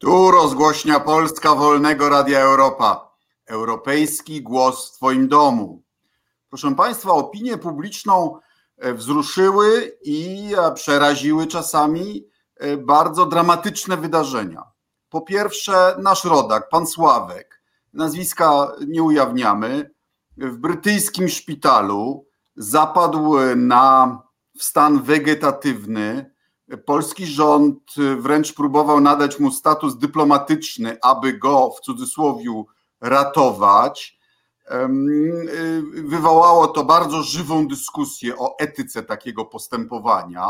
Tu rozgłośnia Polska Wolnego Radia Europa. Europejski głos w Twoim domu. Proszę Państwa, opinię publiczną e, wzruszyły i e, przeraziły czasami e, bardzo dramatyczne wydarzenia. Po pierwsze, nasz rodak, pan Sławek, nazwiska nie ujawniamy, w brytyjskim szpitalu zapadł na stan wegetatywny polski rząd wręcz próbował nadać mu status dyplomatyczny, aby go w cudzysłowie ratować. Wywołało to bardzo żywą dyskusję o etyce takiego postępowania,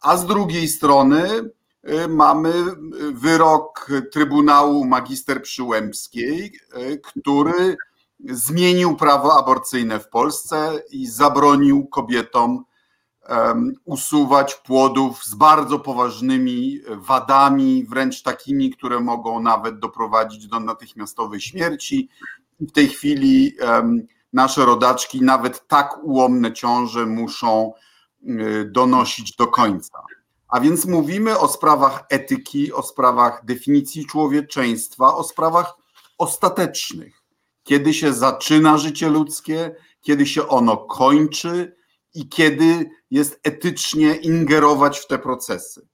a z drugiej strony y, mamy wyrok Trybunału Magister Przyłębskiej, y, który zmienił prawo aborcyjne w Polsce i zabronił kobietom usuwać płodów z bardzo poważnymi wadami, wręcz takimi, które mogą nawet doprowadzić do natychmiastowej śmierci. W tej chwili nasze rodaczki nawet tak ułomne ciąże muszą donosić do końca. A więc mówimy o sprawach etyki, o sprawach definicji człowieczeństwa, o sprawach ostatecznych. Kiedy się zaczyna życie ludzkie, kiedy się ono kończy, i kiedy jest etycznie ingerować w te procesy.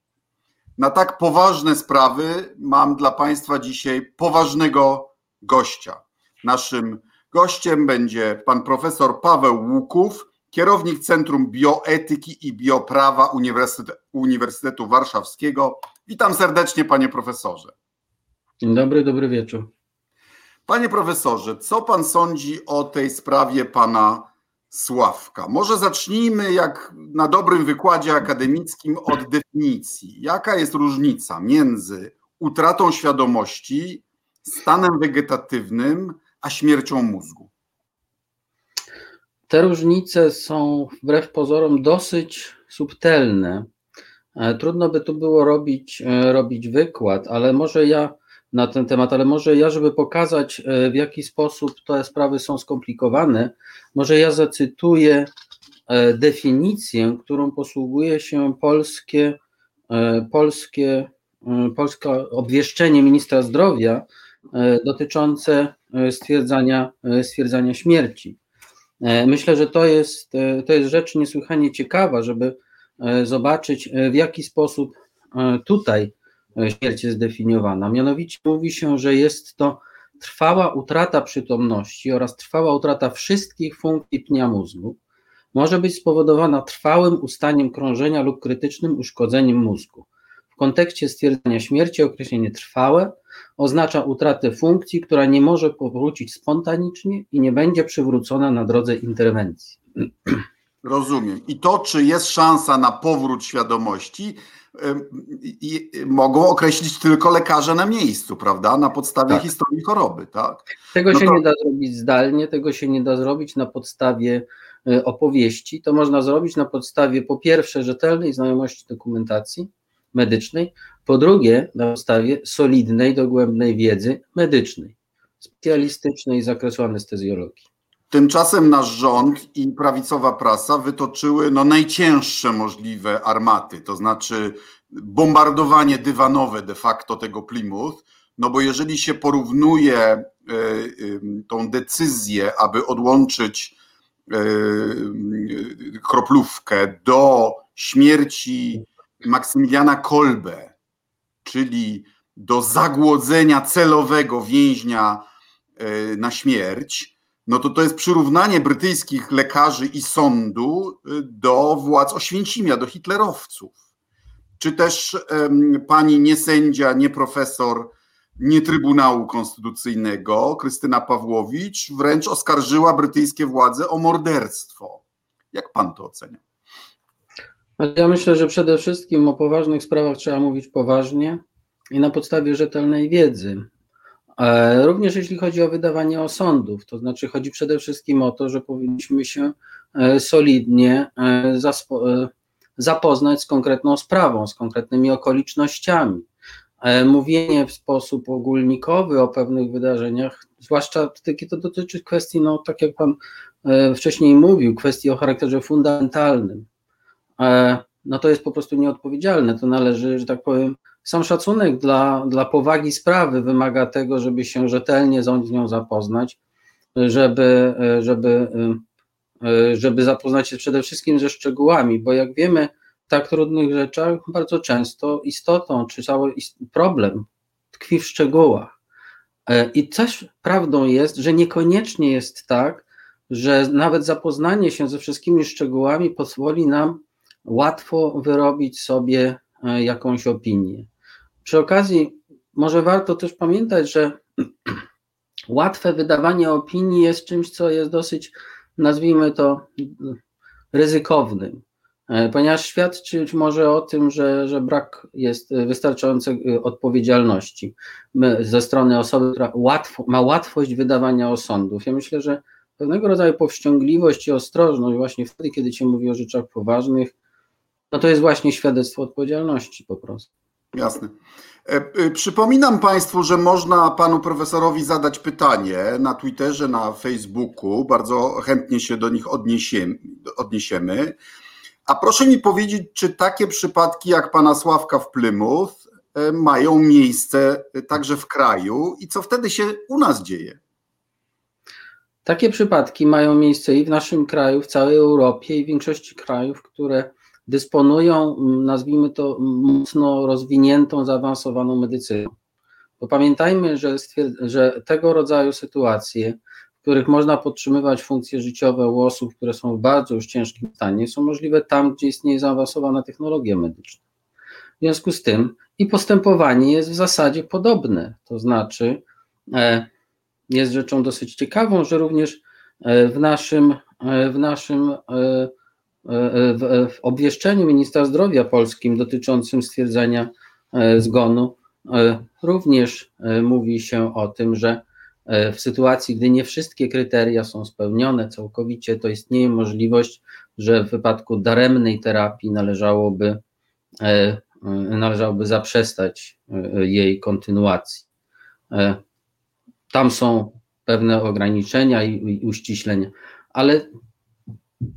Na tak poważne sprawy mam dla Państwa dzisiaj poważnego gościa. Naszym gościem będzie pan profesor Paweł Łuków, kierownik Centrum Bioetyki i Bioprawa Uniwersytetu, Uniwersytetu Warszawskiego. Witam serdecznie, panie profesorze. Dzień dobry, dobry wieczór. Panie profesorze, co pan sądzi o tej sprawie pana Sławka. Może zacznijmy, jak na dobrym wykładzie akademickim, od definicji. Jaka jest różnica między utratą świadomości, stanem wegetatywnym, a śmiercią mózgu? Te różnice są wbrew pozorom dosyć subtelne. E, trudno by tu było robić, e, robić wykład, ale może ja na ten temat, ale może ja, żeby pokazać, e, w jaki sposób te sprawy są skomplikowane, może ja zacytuję e, definicję, którą posługuje się polskie, e, polskie, polskie obwieszczenie ministra zdrowia dotyczące stwierdzania, stwierdzania śmierci. Myślę, że to jest, to jest rzecz niesłychanie ciekawa, żeby zobaczyć, w jaki sposób tutaj śmierć jest zdefiniowana. Mianowicie mówi się, że jest to trwała utrata przytomności oraz trwała utrata wszystkich funkcji pnia mózgu. Może być spowodowana trwałym ustaniem krążenia lub krytycznym uszkodzeniem mózgu. W kontekście stwierdzenia śmierci określenie trwałe oznacza utratę funkcji, która nie może powrócić spontanicznie i nie będzie przywrócona na drodze interwencji. Rozumiem. I to, czy jest szansa na powrót świadomości, mogą określić tylko lekarze na miejscu, prawda? Na podstawie tak. historii choroby, tak? Tego no się to... nie da zrobić zdalnie, tego się nie da zrobić na podstawie e, opowieści. To można zrobić na podstawie po pierwsze rzetelnej znajomości dokumentacji medycznej, po drugie na podstawie solidnej, dogłębnej wiedzy medycznej, specjalistycznej z zakresu anestezjologii. Tymczasem nasz rząd i prawicowa prasa wytoczyły no, najcięższe możliwe armaty, to znaczy bombardowanie dywanowe de facto tego Plymouth, no bo jeżeli się porównuje e, tą decyzję, aby odłączyć e, kroplówkę do śmierci Maksymiliana Kolbe, czyli do zagłodzenia celowego więźnia e, na śmierć, no to to jest przyrównanie brytyjskich lekarzy i sądu y, do władz Oświęcimia, do hitlerowców. Czy też um, pani nie sędzia, nie profesor, nie Trybunału Konstytucyjnego, Krystyna Pawłowicz, wręcz oskarżyła brytyjskie władze o morderstwo. Jak pan to ocenia? Ja myślę, że przede wszystkim o poważnych sprawach trzeba mówić poważnie i na podstawie rzetelnej wiedzy. E, również jeśli chodzi o wydawanie osądów, to znaczy chodzi przede wszystkim o to, że powinniśmy się e, solidnie e, zapoznać z konkretną sprawą, z konkretnymi okolicznościami. Mówienie w sposób ogólnikowy o pewnych wydarzeniach, zwłaszcza kiedy to dotyczy kwestii, no tak jak Pan wcześniej mówił, kwestii o charakterze fundamentalnym, no to jest po prostu nieodpowiedzialne. To należy, że tak powiem, sam szacunek dla, dla powagi sprawy wymaga tego, żeby się rzetelnie z nią zapoznać, żeby, żeby, żeby zapoznać się przede wszystkim ze szczegółami, bo jak wiemy, w tak trudnych rzeczach bardzo często istotą czy cały problem tkwi w szczegółach. I też prawdą jest, że niekoniecznie jest tak, że nawet zapoznanie się ze wszystkimi szczegółami pozwoli nam łatwo wyrobić sobie e, jakąś opinię. Przy okazji, może warto też pamiętać, że łatwe wydawanie opinii jest czymś, co jest dosyć, nazwijmy to, ryzykownym, e, ponieważ świadczyć może o tym, że, że brak jest wystarczającej e, odpowiedzialności ze strony osoby, która łatwo, ma łatwość wydawania osądów. Ja myślę, że pewnego rodzaju powściągliwość i ostrożność właśnie wtedy, kiedy się mówi o rzeczach poważnych, no to jest właśnie świadectwo odpowiedzialności po prostu. Jasne. E, e, przypominam Państwu, że można panu profesorowi zadać pytanie na Twitterze, na Facebooku. Bardzo chętnie się do nich odniesiemy. A proszę mi powiedzieć, czy takie przypadki jak pana Sławka w Plymouth e, mają miejsce także w kraju i co wtedy się u nas dzieje? Takie przypadki mają miejsce i w naszym kraju, w całej Europie i w większości krajów, które dysponują, nazwijmy to, mocno rozwiniętą, zaawansowaną medycyną. Bo pamiętajmy, że, że tego rodzaju sytuacje, w których można podtrzymywać funkcje życiowe u osób, które są w bardzo już ciężkim stanie, są możliwe tam, gdzie istnieje zaawansowana technologia medyczna. W związku z tym i postępowanie jest w zasadzie podobne, to znaczy e, jest rzeczą dosyć ciekawą, że również e, w naszym, e, w naszym w, w obwieszczeniu ministra zdrowia polskim dotyczącym stwierdzenia zgonu również mówi się o tym, że w sytuacji, gdy nie wszystkie kryteria są spełnione całkowicie, to istnieje możliwość, że w wypadku daremnej terapii należałoby, należałoby zaprzestać jej kontynuacji. Tam są pewne ograniczenia i uściślenia, ale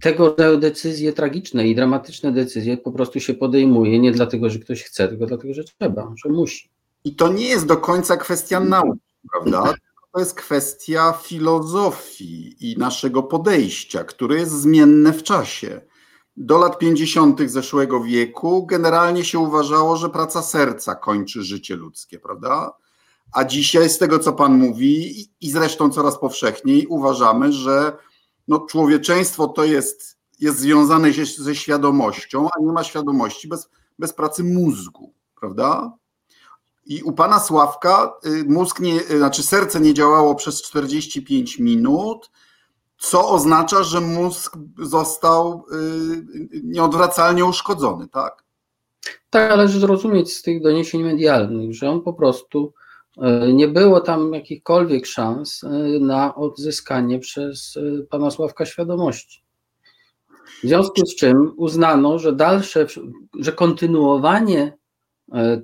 tego rodzaju decyzje tragiczne i dramatyczne decyzje po prostu się podejmuje nie dlatego, że ktoś chce, tylko dlatego, że trzeba, że musi. I to nie jest do końca kwestia nauki, prawda? To jest kwestia filozofii i naszego podejścia, które jest zmienne w czasie. Do lat 50. zeszłego wieku generalnie się uważało, że praca serca kończy życie ludzkie, prawda? A dzisiaj, z tego co Pan mówi, i zresztą coraz powszechniej, uważamy, że no, człowieczeństwo to jest, jest związane ze, ze świadomością, a nie ma świadomości bez, bez pracy mózgu, prawda? I u pana Sławka y, mózg nie, y, znaczy serce nie działało przez 45 minut, co oznacza, że mózg został y, nieodwracalnie uszkodzony, tak? Tak, należy zrozumieć z tych doniesień medialnych, że on po prostu nie było tam jakichkolwiek szans e, na odzyskanie przez e, pana Sławka świadomości. W związku z czym uznano, że dalsze, że kontynuowanie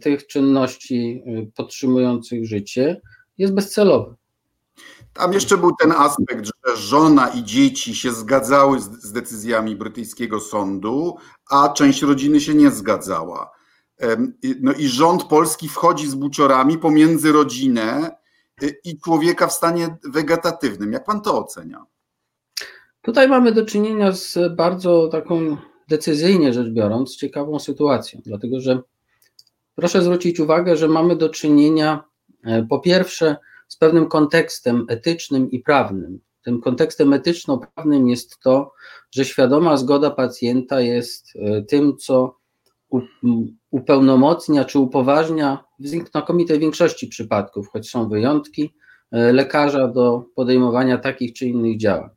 tych czynności podtrzymujących życie jest bezcelowe. Tam jeszcze był ten aspekt, że żona i dzieci się zgadzały z, z decyzjami brytyjskiego sądu, a część rodziny się nie zgadzała. No i rząd polski wchodzi z buciorami pomiędzy rodzinę y, i człowieka w stanie wegetatywnym. Jak pan to ocenia? Tutaj mamy do czynienia z bardzo taką decyzyjnie rzecz biorąc ciekawą sytuacją, dlatego że proszę zwrócić uwagę, że mamy do czynienia e, po pierwsze z pewnym kontekstem etycznym i prawnym. Tym kontekstem etyczno-prawnym jest to, że świadoma zgoda pacjenta jest e, tym, co upełnomocnia czy upoważnia w znakomitej większości przypadków, choć są wyjątki, e, lekarza do podejmowania takich czy innych działań.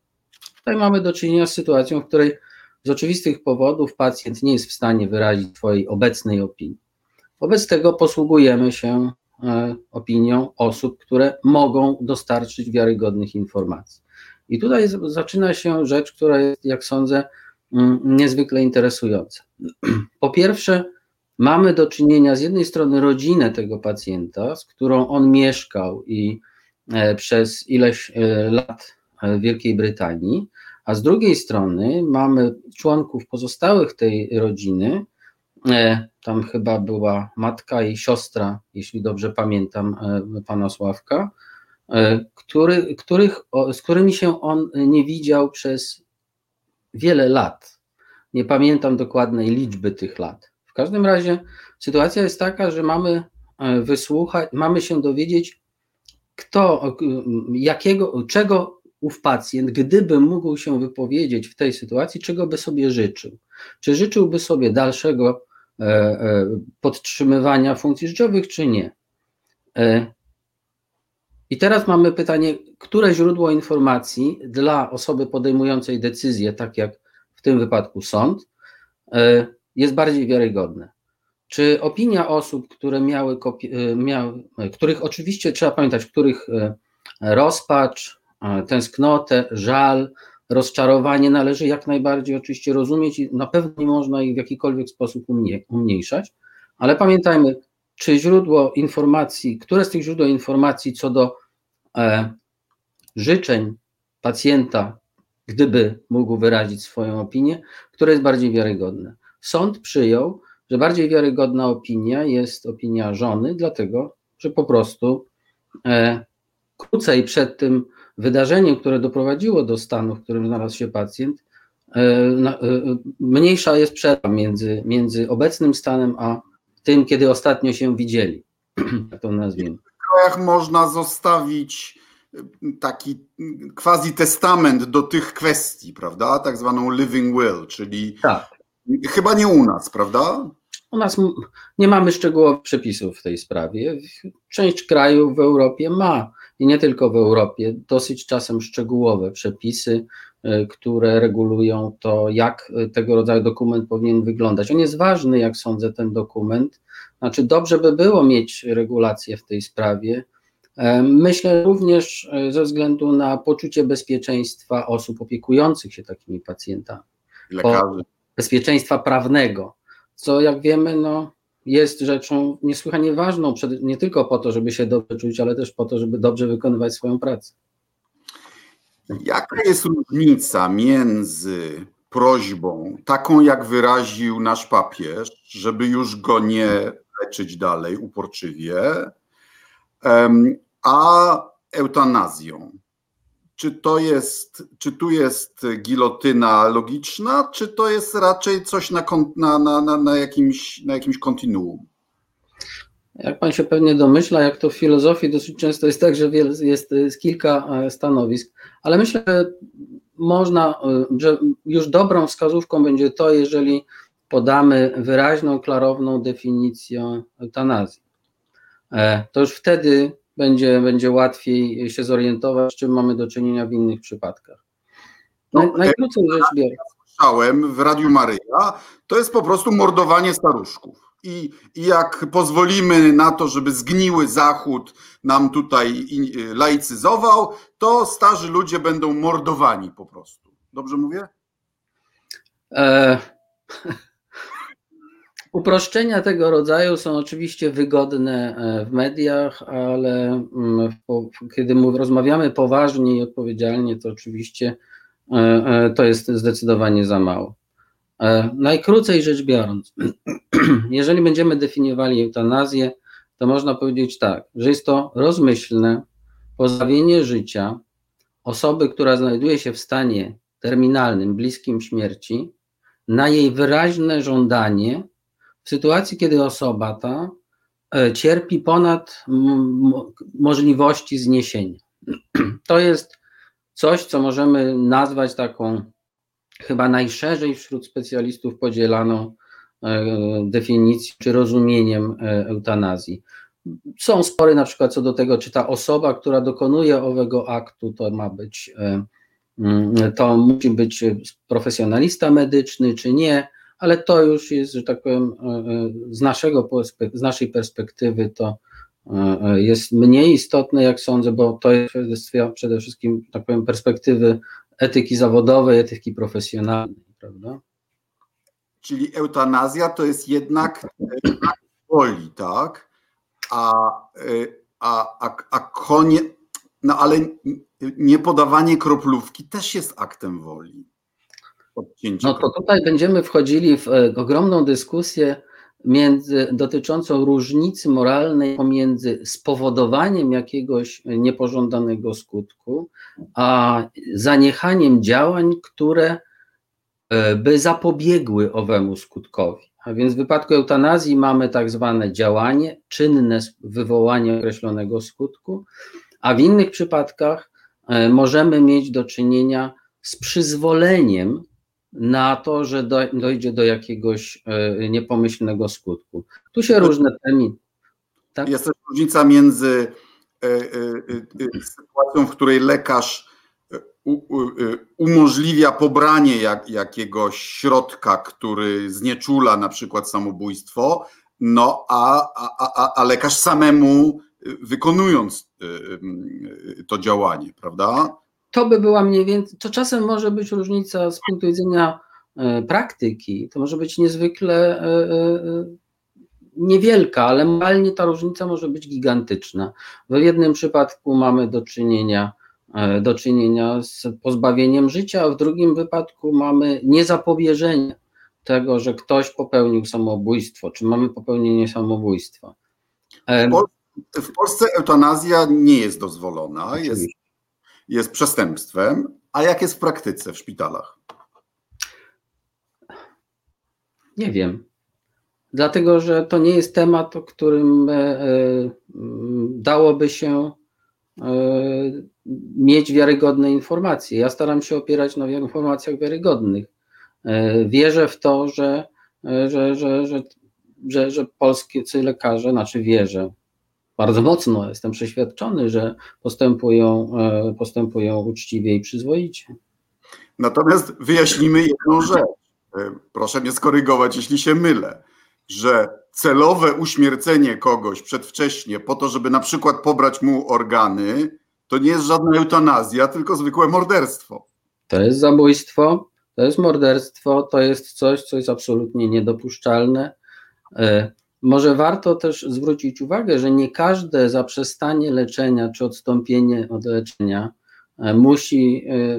Tutaj mamy do czynienia z sytuacją, w której z oczywistych powodów pacjent nie jest w stanie wyrazić swojej obecnej opinii. Wobec tego posługujemy się e, opinią osób, które mogą dostarczyć wiarygodnych informacji. I tutaj zaczyna się rzecz, która jest, jak sądzę, niezwykle interesująca. Po pierwsze, mamy do czynienia z jednej strony rodzinę tego pacjenta, z którą on mieszkał i e, przez ileś e, lat w Wielkiej Brytanii, a z drugiej strony mamy członków pozostałych tej rodziny, tam chyba była matka i siostra, jeśli dobrze pamiętam, pana Sławka, który, których, z którymi się on nie widział przez wiele lat. Nie pamiętam dokładnej liczby tych lat. W każdym razie sytuacja jest taka, że mamy wysłuchać, mamy się dowiedzieć, kto, jakiego, czego ów pacjent, gdyby mógł się wypowiedzieć w tej sytuacji, czego by sobie życzył. Czy życzyłby sobie dalszego e, e, podtrzymywania funkcji życiowych, czy nie? E, I teraz mamy pytanie, które źródło informacji dla osoby podejmującej decyzję, tak jak w tym wypadku sąd, jest bardziej wiarygodne? Czy opinia osób, które miały, miały których oczywiście trzeba pamiętać, których rozpacz, tęsknotę, żal, rozczarowanie należy jak najbardziej oczywiście rozumieć i na pewno nie można ich w jakikolwiek sposób umniejszać, ale pamiętajmy, czy źródło informacji, które z tych źródeł informacji co do e, życzeń pacjenta, gdyby mógł wyrazić swoją opinię, które jest bardziej wiarygodne. Sąd przyjął, że bardziej wiarygodna opinia jest opinia żony, dlatego że po prostu e, krócej przed tym wydarzeniem, które doprowadziło do stanu, w którym znalazł się pacjent, e, e, mniejsza jest przerwa między, między obecnym stanem a tym, kiedy ostatnio się widzieli. Tak to nazwijmy. W krajach można zostawić e, taki quasi testament do tych kwestii, prawda? Tak zwaną living will, czyli tak. chyba nie u nas, prawda? U nas nie mamy szczegółowych przepisów w tej sprawie. Część krajów w Europie ma i nie tylko w Europie, dosyć czasem szczegółowe przepisy, e, które regulują to, jak e, tego rodzaju dokument powinien wyglądać. On jest ważny, jak sądzę, ten dokument. Znaczy, dobrze by było mieć regulacje w tej sprawie. E, myślę również ze względu na poczucie bezpieczeństwa osób opiekujących się takimi pacjentami. Lekarzy. Bezpieczeństwa prawnego, co jak wiemy, no, jest rzeczą niesłychanie ważną, nie tylko po to, żeby się dobrze czuć, ale też po to, żeby dobrze wykonywać swoją pracę. Jaka jest różnica między prośbą, taką jak wyraził nasz papież, żeby już go nie leczyć dalej uporczywie, a eutanazją? Czy to jest, czy tu jest gilotyna logiczna, czy to jest raczej coś na, na, na, na, jakimś, na jakimś kontinuum? Jak pan się pewnie domyśla, jak to w filozofii dosyć często jest tak, że jest, kilka e, stanowisk, ale myślę, że można, e, że już dobrą wskazówką będzie to, jeżeli podamy wyraźną, klarowną definicję eutanazji. E, to już wtedy będzie, będzie łatwiej się zorientować, z czym mamy do czynienia w innych przypadkach. No, najkrócej rzecz biorąc. Słyszałem w Radiu Maryja, to jest po prostu mordowanie staruszków. I, I jak pozwolimy na to, żeby zgniły Zachód nam tutaj laicyzował, to starzy ludzie będą mordowani po prostu. Dobrze mówię? E, Uproszczenia tego rodzaju są oczywiście wygodne e, w mediach, ale mm, kiedy rozmawiamy poważnie i odpowiedzialnie, to oczywiście e, e, to jest zdecydowanie za mało. Najkrócej rzecz biorąc, jeżeli będziemy definiowali eutanazję, to można powiedzieć tak, że jest to rozmyślne pozbawienie życia osoby, która znajduje się w stanie terminalnym, bliskim śmierci, na jej wyraźne żądanie w sytuacji, kiedy osoba ta e, cierpi ponad możliwości zniesienia. To jest coś, co możemy nazwać taką chyba najszerzej wśród specjalistów podzielaną e, definicją czy rozumieniem e, eutanazji. Są spory na przykład co do tego, czy ta osoba, która dokonuje owego aktu, to ma być, to musi być profesjonalista medyczny, czy nie ale to już jest, że tak powiem, e, e, z, naszego, z naszej perspektywy to e, jest mniej istotne, jak sądzę, bo to jest przede wszystkim, tak powiem, perspektywy etyki zawodowej, etyki profesjonalnej, prawda? Czyli eutanazja to jest jednak woli, tak? A, a, a, a konie, no ale nie podawanie kroplówki też jest aktem woli No to tutaj będziemy wchodzili w e, ogromną dyskusję między, dotyczącą różnicy moralnej pomiędzy spowodowaniem jakiegoś niepożądanego skutku, a zaniechaniem działań, które e, by zapobiegły owemu skutkowi. A więc w wypadku eutanazji mamy tak zwane działanie, czynne wywołanie określonego skutku, a w innych przypadkach e, możemy mieć do czynienia z przyzwoleniem na to, że dojdzie do jakiegoś e, niepomyślnego skutku. Tu się różne terminy. Tak? Jest też różnica między e, sytuacją, w której lekarz umożliwia pobranie jak, jakiegoś środka, który znieczula na przykład samobójstwo, no a, a, a lekarz samemu wykonując to działanie, prawda? To by była mniej więcej, to czasem może być różnica z punktu widzenia e, praktyki, to może być niezwykle e, e, niewielka, ale moralnie ta różnica może być gigantyczna. W jednym przypadku mamy do czynienia, do czynienia z pozbawieniem życia, a w drugim wypadku mamy niezapobieżenie tego, że ktoś popełnił samobójstwo, czy mamy popełnienie samobójstwa. W Polsce eutanazja nie jest dozwolona, jest, jest przestępstwem. A jak jest w praktyce w szpitalach? Nie wiem. Dlatego, że to nie jest temat, o którym e, e, dałoby się e, mieć wiarygodne informacje. Ja staram się opierać na informacjach wiarygodnych. Wierzę w to, że, że, że, że, że, że polscy lekarze, znaczy wierzę, bardzo mocno jestem przeświadczony, że postępują, e, postępują uczciwie i przyzwoicie. Natomiast wyjaśnimy jedną rzecz. E, proszę mnie skorygować, jeśli się mylę, że celowe uśmiercenie kogoś przedwcześnie po to, żeby na przykład pobrać mu organy, to nie jest żadna eutanazja, tylko zwykłe morderstwo. To jest zabójstwo, to jest morderstwo, to jest coś, co jest absolutnie niedopuszczalne. Może warto też zwrócić uwagę, że nie każde zaprzestanie leczenia czy odstąpienie od leczenia e, musi, e,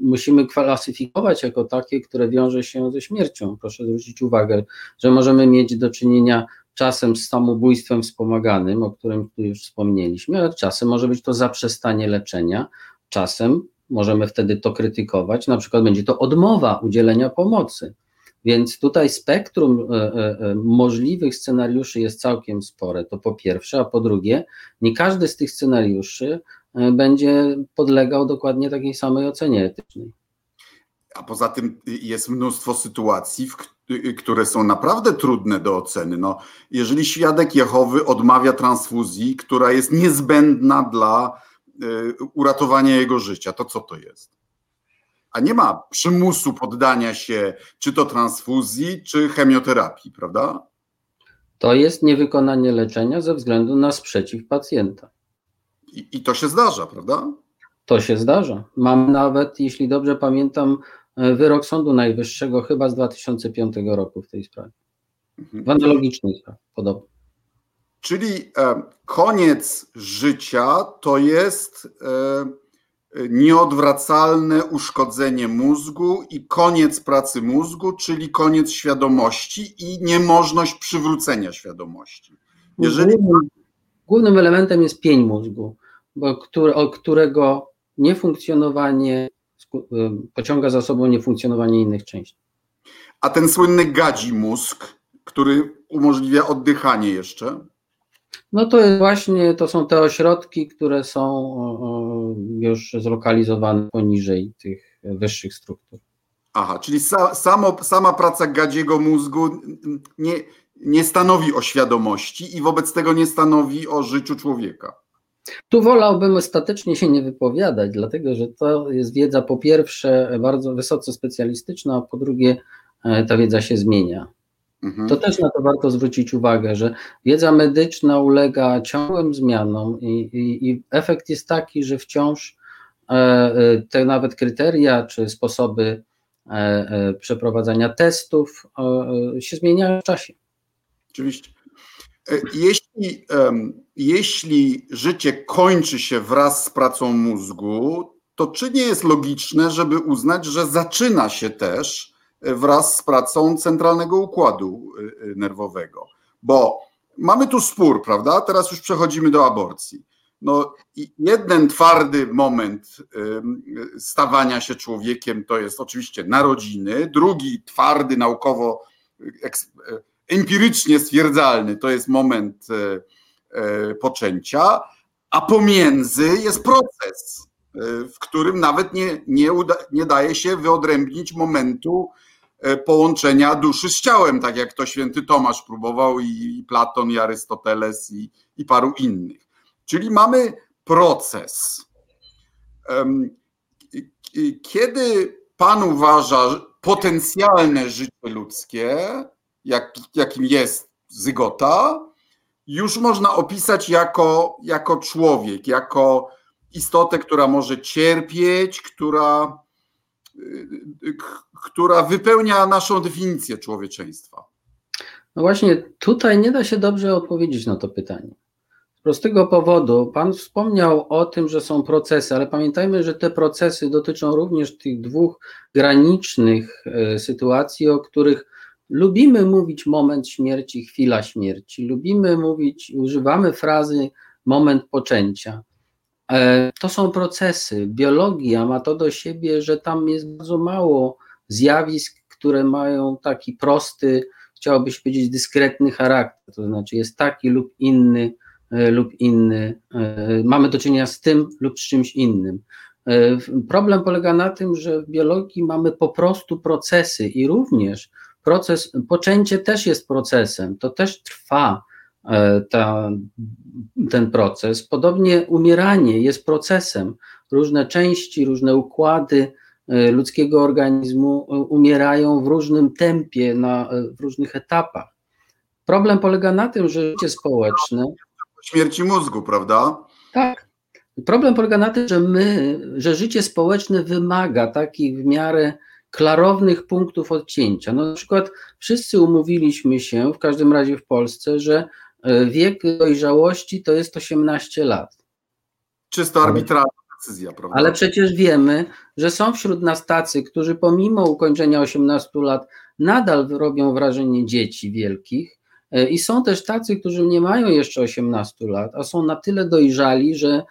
musimy klasyfikować jako takie, które wiąże się ze śmiercią. Proszę zwrócić uwagę, że możemy mieć do czynienia czasem z samobójstwem wspomaganym, o którym tu już wspomnieliśmy, ale czasem może być to zaprzestanie leczenia, czasem możemy wtedy to krytykować, na przykład będzie to odmowa udzielenia pomocy. Więc tutaj spektrum e, e, e, możliwych scenariuszy jest całkiem spore, to po pierwsze, a po drugie, nie każdy z tych scenariuszy będzie podlegał dokładnie takiej samej ocenie etycznej. A poza tym jest mnóstwo sytuacji, które są naprawdę trudne do oceny. No, jeżeli świadek Jehowy odmawia transfuzji, która jest niezbędna dla uratowania jego życia, to co to jest? A nie ma przymusu poddania się czy to transfuzji, czy chemioterapii, prawda? To jest niewykonanie leczenia ze względu na sprzeciw pacjenta. I, I, to się zdarza, prawda? To się zdarza. Mam nawet, jeśli dobrze pamiętam, e, wyrok Sądu Najwyższego chyba z 2005 roku w tej sprawie. Mhm. W analogicznej sprawie, podobnie. Czyli e, koniec życia to jest. E, nieodwracalne uszkodzenie mózgu i koniec pracy mózgu, czyli koniec świadomości i niemożność przywrócenia świadomości. Jeżeli... Głównym, elementem jest pień mózgu, bo który, którego niefunkcjonowanie pociąga za sobą niefunkcjonowanie innych części. A ten słynny gadzi mózg, który umożliwia oddychanie jeszcze? No to jest właśnie, to są te ośrodki, które są już zlokalizowane poniżej tych wyższych struktur. Aha, czyli sa, samo, sama praca gadziego mózgu nie, nie stanowi o świadomości i wobec tego nie stanowi o życiu człowieka. Tu wolałbym ostatecznie się nie wypowiadać, dlatego że to jest wiedza po pierwsze bardzo wysoce specjalistyczna, a po drugie e, ta wiedza się zmienia. Mhm. To też na to warto zwrócić uwagę, że wiedza medyczna ulega ciągłym zmianom i, i, i efekt jest taki, że wciąż e, e, te nawet kryteria czy sposoby e, przeprowadzania testów się zmieniają w czasie. Oczywiście. Jeśli, jeśli życie kończy się wraz z pracą mózgu, to czy nie jest logiczne, żeby uznać, że zaczyna się też wraz z pracą centralnego układu nerwowego. Bo mamy tu spór, prawda? Teraz już przechodzimy do aborcji. No, jeden twardy moment stawania się człowiekiem to jest oczywiście narodziny, drugi twardy naukowo, empirycznie stwierdzalny to jest moment poczęcia, a pomiędzy jest proces, w którym nawet nie, nie, uda, nie daje się wyodrębnić momentu połączenia duszy z ciałem, tak jak to święty Tomasz próbował i Platon, i Arystoteles, i, i paru innych. Czyli mamy proces. Kiedy Pan uważa potencjalne życie ludzkie, jak, jakim jest zygota, już można opisać jako, jako człowiek, jako istotę, która może cierpieć, która, która wypełnia naszą definicję człowieczeństwa. No właśnie, tutaj nie da się dobrze odpowiedzieć na to pytanie. Z prostego powodu, Pan wspomniał o tym, że są procesy, ale pamiętajmy, że te procesy dotyczą również tych dwóch granicznych e, sytuacji, o których lubimy mówić moment śmierci, chwila śmierci, lubimy mówić, używamy frazy moment poczęcia. E, to są procesy. Biologia ma to do siebie, że tam jest bardzo mało zjawisk, które mają taki prosty, chciałobyś powiedzieć, dyskretny charakter, to znaczy jest taki lub inny E, lub inny, e, mamy do czynienia z tym lub z czymś innym. Problem polega na tym, że w biologii mamy po prostu procesy i również proces, poczęcie też jest procesem, to też trwa ta, ten proces. Podobnie umieranie jest procesem. Różne części, różne układy ludzkiego organizmu umierają w różnym tempie, na, w różnych etapach. Problem polega na tym, że życie społeczne śmierci mózgu, prawda? Tak. Problem polega na tym, że my, że życie społeczne wymaga takich w miarę klarownych punktów odcięcia. No, na przykład wszyscy umówiliśmy się, w każdym razie w Polsce, że e, wiek dojrzałości to jest 18 lat. Czysto arbitralna decyzja, prawda? Ale przecież wiemy, że są wśród nas tacy, którzy pomimo ukończenia 18 lat nadal robią wrażenie dzieci wielkich E, I są też tacy, którzy nie mają jeszcze 18 lat, a są na tyle dojrzali, że,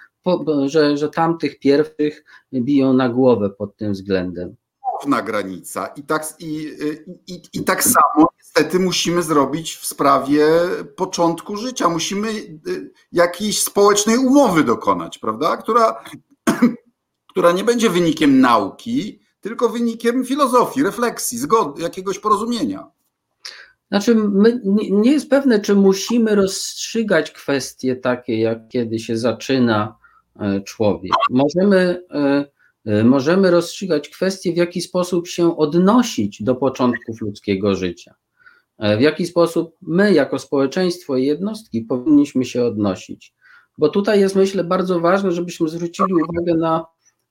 że, że tamtych pierwszych biją na głowę pod tym względem. Główna granica. I tak, i, i, I tak samo niestety musimy zrobić w sprawie początku życia. Musimy y, jakiejś społecznej umowy dokonać, prawda? Która, która nie będzie wynikiem nauki, tylko wynikiem filozofii, refleksji, zgody, jakiegoś porozumienia. Znaczy, my, nie jest pewne, czy musimy rozstrzygać kwestie takie, jak kiedy się zaczyna e, człowiek. Możemy, e, e, możemy rozstrzygać kwestie, w jaki sposób się odnosić do początków ludzkiego życia. W jaki sposób my, jako społeczeństwo i jednostki, powinniśmy się odnosić. Bo tutaj jest, myślę, bardzo ważne, żebyśmy zwrócili uwagę na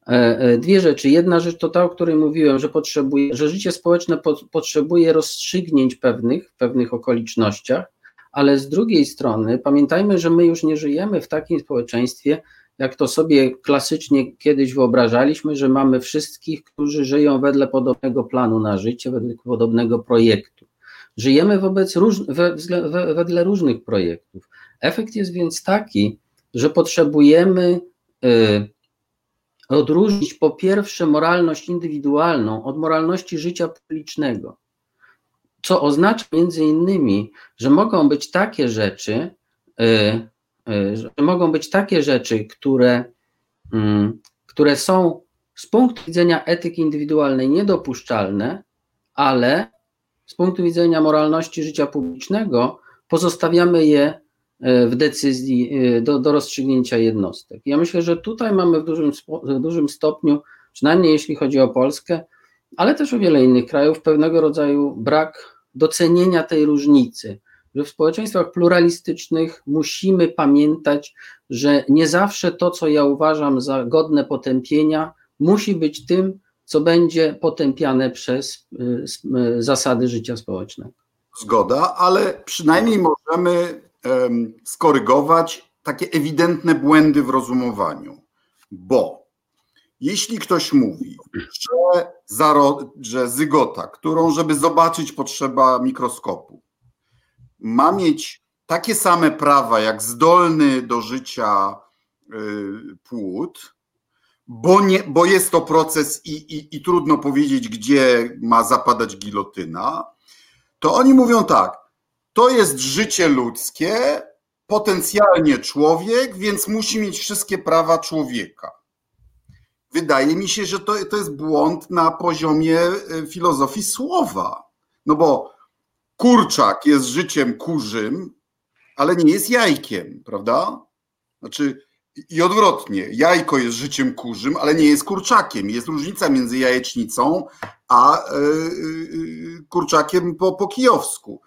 E, e, dwie rzeczy. Jedna rzecz to ta, o której mówiłem, że, potrzebuje, że życie społeczne po, potrzebuje rozstrzygnięć pewnych, w pewnych okolicznościach, ale z drugiej strony pamiętajmy, że my już nie żyjemy w takim społeczeństwie, jak to sobie klasycznie kiedyś wyobrażaliśmy, że mamy wszystkich, którzy żyją wedle podobnego planu na życie, wedle podobnego projektu. Żyjemy wobec róż, we, we, wedle różnych projektów. Efekt jest więc taki, że potrzebujemy. Yy, odróżnić po pierwsze moralność indywidualną od moralności życia publicznego, co oznacza między innymi, że mogą być takie rzeczy, y, y, że mogą być takie rzeczy, które, mm, które są z punktu widzenia etyki indywidualnej niedopuszczalne, ale z punktu widzenia moralności życia publicznego pozostawiamy je E, w decyzji e, do, do rozstrzygnięcia jednostek. Ja myślę, że tutaj mamy w dużym, w dużym stopniu, przynajmniej jeśli chodzi o Polskę, ale też o wiele innych krajów, pewnego rodzaju brak docenienia tej różnicy, że w społeczeństwach pluralistycznych musimy pamiętać, że nie zawsze to, co ja uważam za godne potępienia, musi być tym, co będzie potępiane przez e, zasady życia społecznego. Zgoda, ale przynajmniej możemy skorygować takie ewidentne błędy w rozumowaniu, bo jeśli ktoś mówi, że, zaro, że zygota, którą, żeby zobaczyć, potrzeba mikroskopu, ma mieć takie same prawa jak zdolny do życia y, płód, bo, nie, bo jest to proces i, i, i trudno powiedzieć, gdzie ma zapadać gilotyna, to oni mówią tak, to jest życie ludzkie, potencjalnie człowiek, więc musi mieć wszystkie prawa człowieka. Wydaje mi się, że to, to jest błąd na poziomie e, filozofii słowa. No bo kurczak jest życiem kurzym, ale nie jest jajkiem, prawda? Znaczy, i odwrotnie, jajko jest życiem kurzym, ale nie jest kurczakiem. Jest różnica między jajecznicą a e, e, kurczakiem po, po kijowsku.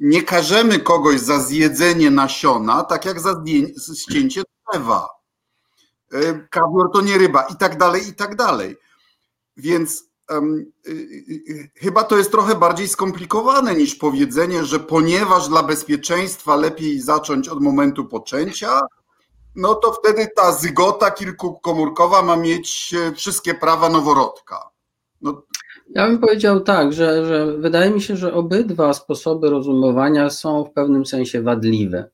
Nie karzemy kogoś za zjedzenie nasiona, tak jak za ścięcie drzewa. E, kawior to nie ryba i tak dalej, i tak dalej. Więc um, chyba to jest trochę bardziej skomplikowane niż powiedzenie, że ponieważ dla bezpieczeństwa lepiej zacząć od momentu poczęcia, no to wtedy ta zygota kilkukomórkowa ma mieć wszystkie prawa noworodka. No. Ja bym powiedział tak, że, że wydaje mi się, że obydwa sposoby rozumowania są w pewnym sensie wadliwe.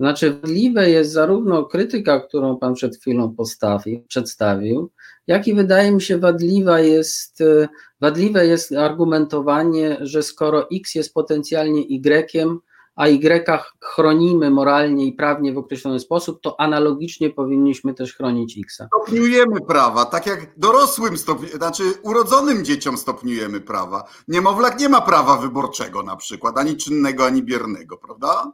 Znaczy, wadliwe jest zarówno krytyka, którą Pan przed chwilą postawił, przedstawił, jak i wydaje mi się wadliwa jest, wadliwe jest argumentowanie, że skoro X jest potencjalnie Y, a Y chronimy moralnie i prawnie w określony sposób, to analogicznie powinniśmy też chronić X. Stopniujemy prawa, tak jak dorosłym, stopni- znaczy urodzonym dzieciom stopniujemy prawa. Niemowlak nie ma prawa wyborczego na przykład, ani czynnego, ani biernego, prawda?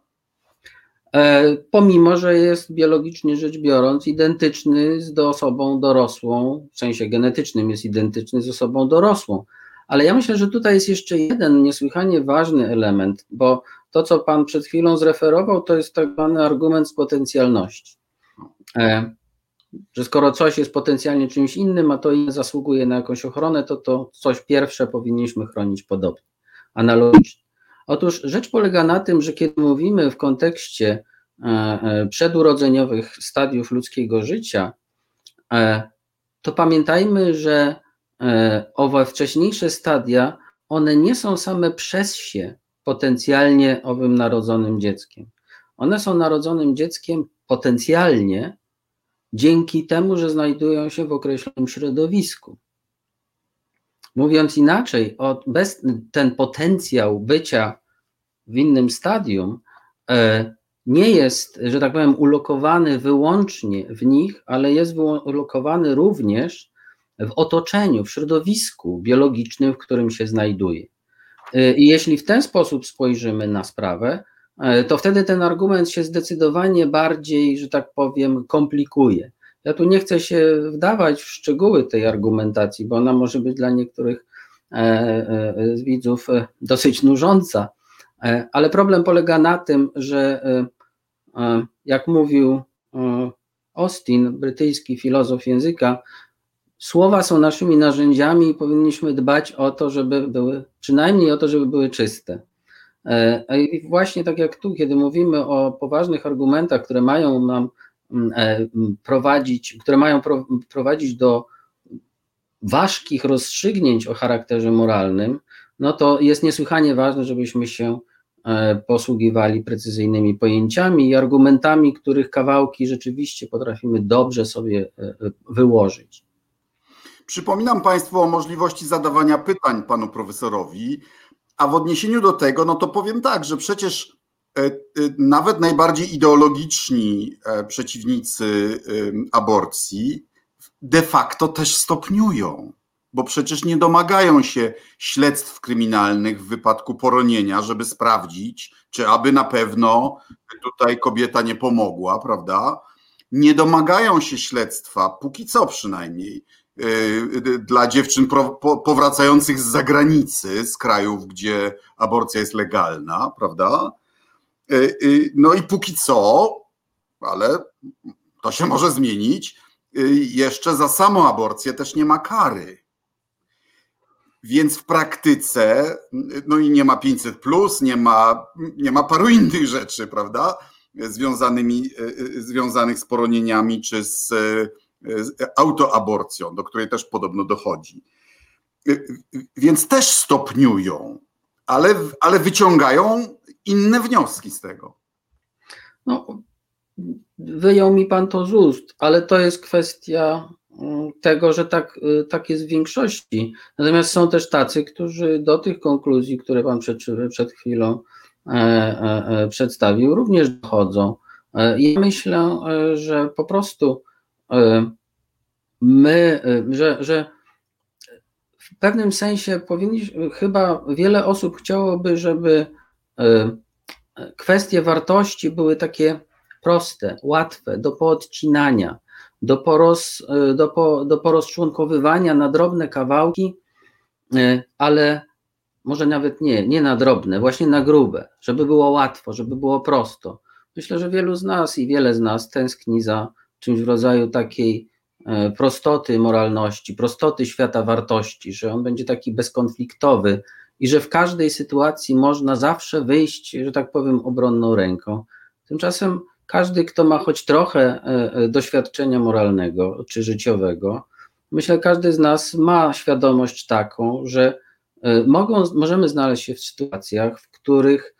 E, pomimo, że jest biologicznie rzecz biorąc identyczny z osobą dorosłą, w sensie genetycznym jest identyczny z osobą dorosłą. Ale ja myślę, że tutaj jest jeszcze jeden niesłychanie ważny element, bo to, co Pan przed chwilą zreferował, to jest tak zwany argument z potencjalności. E, że skoro coś jest potencjalnie czymś innym, a to inne zasługuje na jakąś ochronę, to to coś pierwsze powinniśmy chronić podobnie, analogicznie. Otóż rzecz polega na tym, że kiedy mówimy w kontekście e, e, przedurodzeniowych stadiów ludzkiego życia, to pamiętajmy, że owe wcześniejsze stadia, one nie są same przez się potencjalnie owym narodzonym dzieckiem. One są narodzonym dzieckiem potencjalnie dzięki temu, że znajdują się w określonym środowisku. Mówiąc inaczej, bez, ten potencjał bycia w innym stadium e, nie jest, że tak powiem, ulokowany wyłącznie w nich, ale jest ulokowany również w otoczeniu, w środowisku biologicznym, w którym się znajduje. Y, I jeśli w ten sposób spojrzymy na sprawę, y, to wtedy ten argument się zdecydowanie bardziej, że tak powiem, komplikuje. Ja tu nie chcę się wdawać w szczegóły tej argumentacji, bo ona może być dla niektórych e, e, z widzów e, dosyć nużąca, ale problem polega na tym, że jak mówił Austin, brytyjski filozof języka, Słowa są naszymi narzędziami i powinniśmy dbać o to, żeby były, przynajmniej o to, żeby były czyste. E, I właśnie tak jak tu, kiedy mówimy o poważnych argumentach, które mają nam mm, e, prowadzić, które mają prowadzić do ważkich rozstrzygnięć o charakterze moralnym, no to jest niesłychanie ważne, żebyśmy się e, posługiwali precyzyjnymi pojęciami i argumentami, których kawałki rzeczywiście potrafimy dobrze sobie wyłożyć. Przypominam Państwu o możliwości zadawania pytań panu profesorowi, a w odniesieniu do tego, no to powiem tak, że przecież e, e, nawet najbardziej ideologiczni e, przeciwnicy aborcji de facto też stopniują, bo przecież nie domagają się śledztw kryminalnych w wypadku poronienia, żeby sprawdzić, czy aby na pewno tutaj kobieta nie pomogła, prawda? Nie domagają się śledztwa, póki co przynajmniej, dla dziewczyn powracających z zagranicy, z krajów, gdzie aborcja jest legalna, prawda? Y, y, no i póki co, ale to się może zmienić, jeszcze za samą aborcję też nie ma kary. Więc w praktyce, no i nie ma 500, plus, nie ma, nie ma paru innych rzeczy, prawda? Związanymi, związanych z poronieniami czy z autoaborcją, do której też podobno dochodzi. Więc też stopniują, ale, ale wyciągają inne wnioski z tego. No, wyjął mi pan to z ust, ale to jest kwestia mm, tego, że tak, y, tak jest w większości. Natomiast są też tacy, którzy do tych konkluzji, które pan przed, przed chwilą e, e, e, przedstawił, również dochodzą. E, ja myślę, e, że po prostu my, że, że w pewnym sensie powinniśmy, chyba wiele osób chciałoby, żeby kwestie wartości były takie proste, łatwe do poodcinania, do, poroz, do, po, do porozczłonkowywania na drobne kawałki, ale może nawet nie, nie na drobne, właśnie na grube, żeby było łatwo, żeby było prosto. Myślę, że wielu z nas i wiele z nas tęskni za czymś w rodzaju takiej e, prostoty moralności, prostoty świata wartości, że on będzie taki bezkonfliktowy i że w każdej sytuacji można zawsze wyjść, że tak powiem, obronną ręką. Tymczasem każdy, kto ma choć trochę e, e, doświadczenia moralnego czy życiowego, myślę, każdy z nas ma świadomość taką, że mogą, możemy znaleźć się w sytuacjach, w których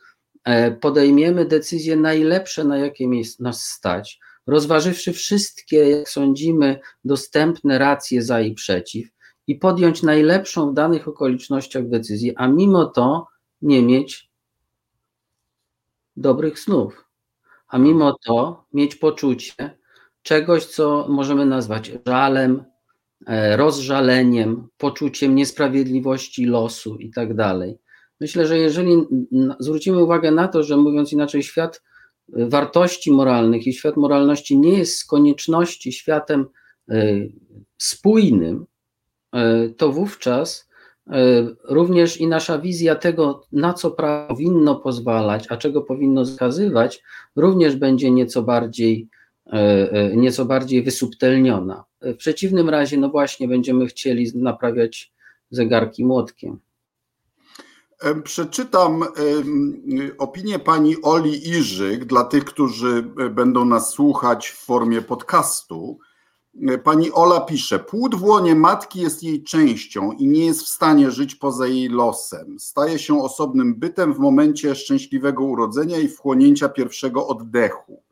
podejmiemy decyzje najlepsze, na jakie nas stać, rozważywszy wszystkie, jak sądzimy, dostępne racje za i przeciw i podjąć najlepszą w danych okolicznościach decyzję, a mimo to nie mieć dobrych snów, a mimo to mieć poczucie czegoś, co możemy nazwać żalem, e, rozżaleniem, poczuciem niesprawiedliwości losu i tak dalej. Myślę, że jeżeli zwrócimy uwagę na to, że mówiąc inaczej, świat wartości moralnych i świat moralności nie jest z konieczności światem y, spójnym, y, to wówczas również i nasza wizja tego, na co prawo powinno pozwalać, a czego powinno zakazywać, również będzie nieco bardziej, nieco bardziej wysubtelniona. W przeciwnym razie, no właśnie, będziemy chcieli naprawiać zegarki młotkiem. Przeczytam opinię pani Oli Iżyk dla tych, którzy e, będą nas słuchać w formie podcastu. E, pani Ola pisze: Płód w łonie matki jest jej częścią i nie jest w stanie żyć poza jej losem. Staje się osobnym bytem w momencie szczęśliwego urodzenia i wchłonięcia pierwszego oddechu.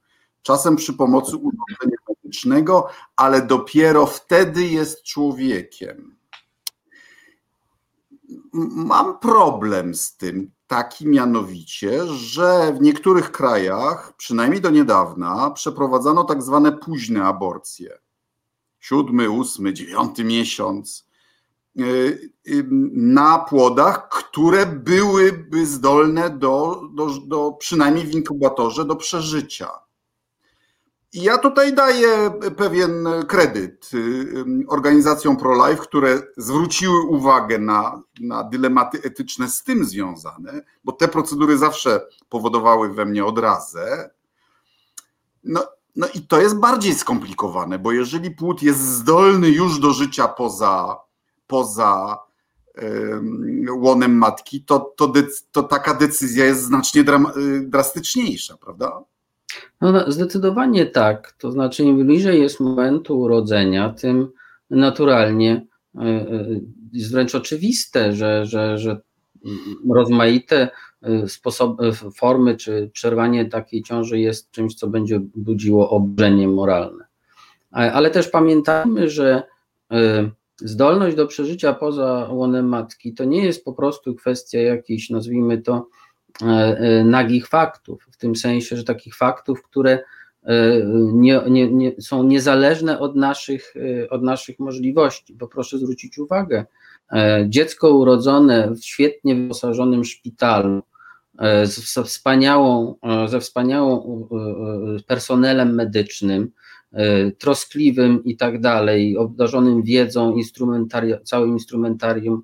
Czasem przy pomocy urządzenia medycznego, ale dopiero wtedy jest człowiekiem mam problem z tym, taki mianowicie, że w niektórych krajach, przynajmniej do niedawna, przeprowadzano tak zwane późne aborcje. Siódmy, ósmy, dziewiąty miesiąc y, y, na płodach, które byłyby zdolne do, do, do przynajmniej w inkubatorze do przeżycia. Ja tutaj daję pewien kredyt y, organizacjom pro-life, które zwróciły uwagę na, na dylematy etyczne z tym związane, bo te procedury zawsze powodowały we mnie odrazę. No, no i to jest bardziej skomplikowane, bo jeżeli płód jest zdolny już do życia poza, poza łonem matki, to, to, to taka decyzja jest znacznie y, drastyczniejsza, prawda? No, zdecydowanie tak. To znaczy, im bliżej jest momentu urodzenia, tym naturalnie e, e, jest wręcz oczywiste, że, że, że rozmaite e, sposoby, formy czy przerwanie takiej ciąży jest czymś, co będzie budziło oburzenie moralne. Ale też pamiętajmy, że zdolność do przeżycia poza łonem matki to nie jest po prostu kwestia jakiejś, nazwijmy to, nagich faktów, w tym sensie, że takich faktów, które e, nie, nie, nie, są niezależne od naszych, od naszych możliwości, bo proszę zwrócić uwagę, dziecko urodzone w świetnie wyposażonym szpitalu, ze wspaniałą, ze wspaniałą personelem medycznym, troskliwym i tak dalej, obdarzonym wiedzą, instrumentari całym instrumentarium,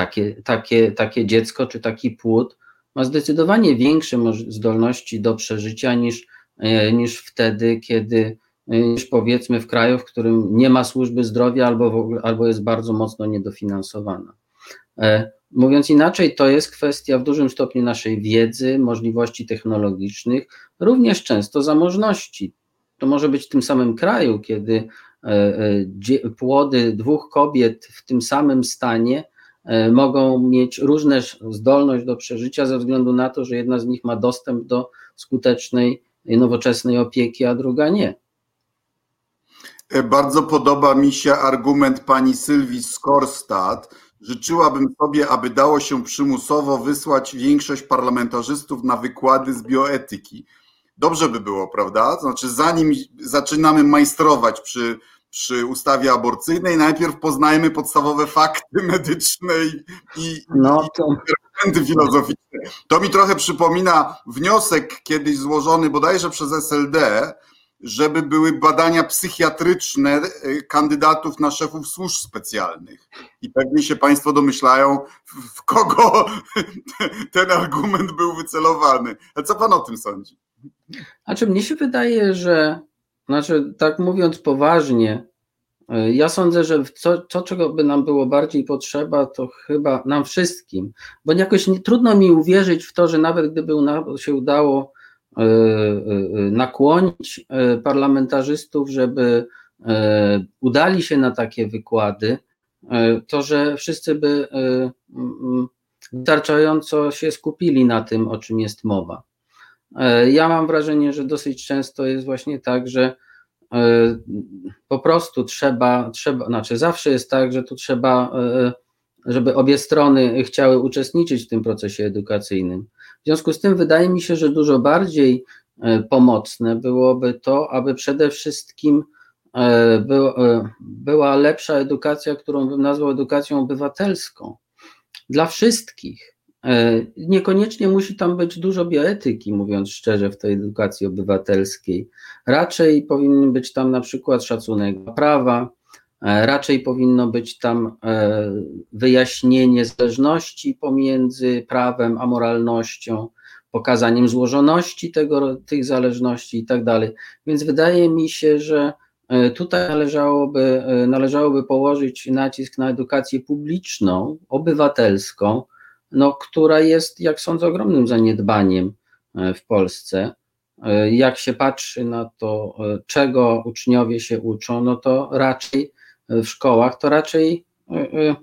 takie, takie, takie dziecko czy taki płód ma zdecydowanie większe zdolności do przeżycia niż, e, niż wtedy, kiedy e, niż powiedzmy w kraju, w którym nie ma służby zdrowia albo, ogóle, albo jest bardzo mocno niedofinansowana. E, mówiąc inaczej, to jest kwestia w dużym stopniu naszej wiedzy, możliwości technologicznych, również często zamożności. To może być w tym samym kraju, kiedy płody dwóch kobiet w tym samym stanie mogą mieć różne zdolność do przeżycia ze względu na to, że jedna z nich ma dostęp do skutecznej, nowoczesnej opieki, a druga nie. Bardzo podoba mi się argument pani Sylwii Skorstad. Życzyłabym sobie, aby dało się przymusowo wysłać większość parlamentarzystów na wykłady z bioetyki. Dobrze by było, prawda? Znaczy, zanim zaczynamy majstrować przy, przy ustawie aborcyjnej, najpierw poznajmy podstawowe fakty medyczne i, no to... argumenty filozoficzne. To mi trochę przypomina wniosek kiedyś złożony bodajże przez SLD, żeby były badania psychiatryczne y, kandydatów na szefów służb specjalnych. I pewnie się Państwo domyślają, w kogo ten argument był wycelowany. A co Pan o tym sądzi? Znaczy, mnie się wydaje, że, znaczy, tak mówiąc poważnie, y, ja sądzę, że co, to, czego by nam było bardziej potrzeba, to chyba nam wszystkim, bo jakoś nie, trudno mi uwierzyć w to, że nawet gdyby się udało E, e, nakłonić e, parlamentarzystów, żeby udali się na takie wykłady, to że wszyscy by wystarczająco się skupili na tym, o czym jest mowa. Ja mam wrażenie, że dosyć często jest właśnie tak, że po prostu trzeba, trzeba, znaczy zawsze jest tak, że tu trzeba, żeby obie strony chciały uczestniczyć w tym procesie edukacyjnym. W związku z tym wydaje mi się, że dużo bardziej e, pomocne byłoby to, aby przede wszystkim e, e, była lepsza edukacja, którą bym nazwał edukacją obywatelską dla wszystkich. Niekoniecznie musi tam być dużo bioetyki, mówiąc szczerze, w tej edukacji obywatelskiej. Raczej powinien być tam na przykład szacunek prawa, E, raczej powinno być tam e, wyjaśnienie zależności pomiędzy prawem a moralnością, pokazaniem złożoności tego, tych zależności i tak dalej. Więc wydaje mi się, że e, tutaj należałoby, należałoby położyć nacisk na edukację publiczną, obywatelską, no, która jest, jak sądzę, ogromnym zaniedbaniem w Polsce. Jak się patrzy na to, czego uczniowie się uczą, no to raczej w szkołach, to raczej e, e,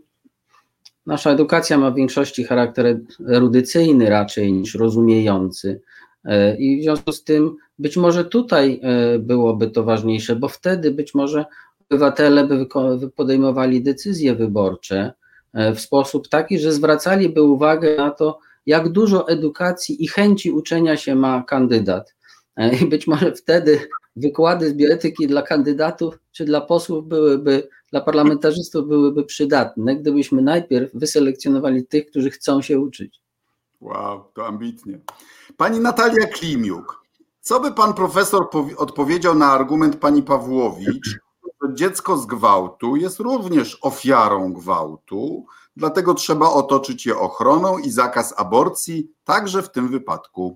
nasza edukacja ma w większości charakter erudycyjny raczej niż rozumiejący. E, I w związku z tym być może tutaj byłoby to ważniejsze, bo wtedy być może obywatele by podejmowali decyzje wyborcze w sposób taki, że zwracaliby uwagę na to, jak dużo edukacji i chęci uczenia się ma kandydat. I być może wtedy wykłady z bioetyki dla kandydatów czy dla posłów byłyby dla parlamentarzystów byłyby przydatne, gdybyśmy najpierw wyselekcjonowali tych, którzy chcą się uczyć. Wow, to ambitnie. Pani Natalia Klimiuk, co by pan profesor odpowiedział na argument pani Pawłowicz, że dziecko z gwałtu jest również ofiarą gwałtu, dlatego trzeba otoczyć je ochroną i zakaz aborcji, także w tym wypadku.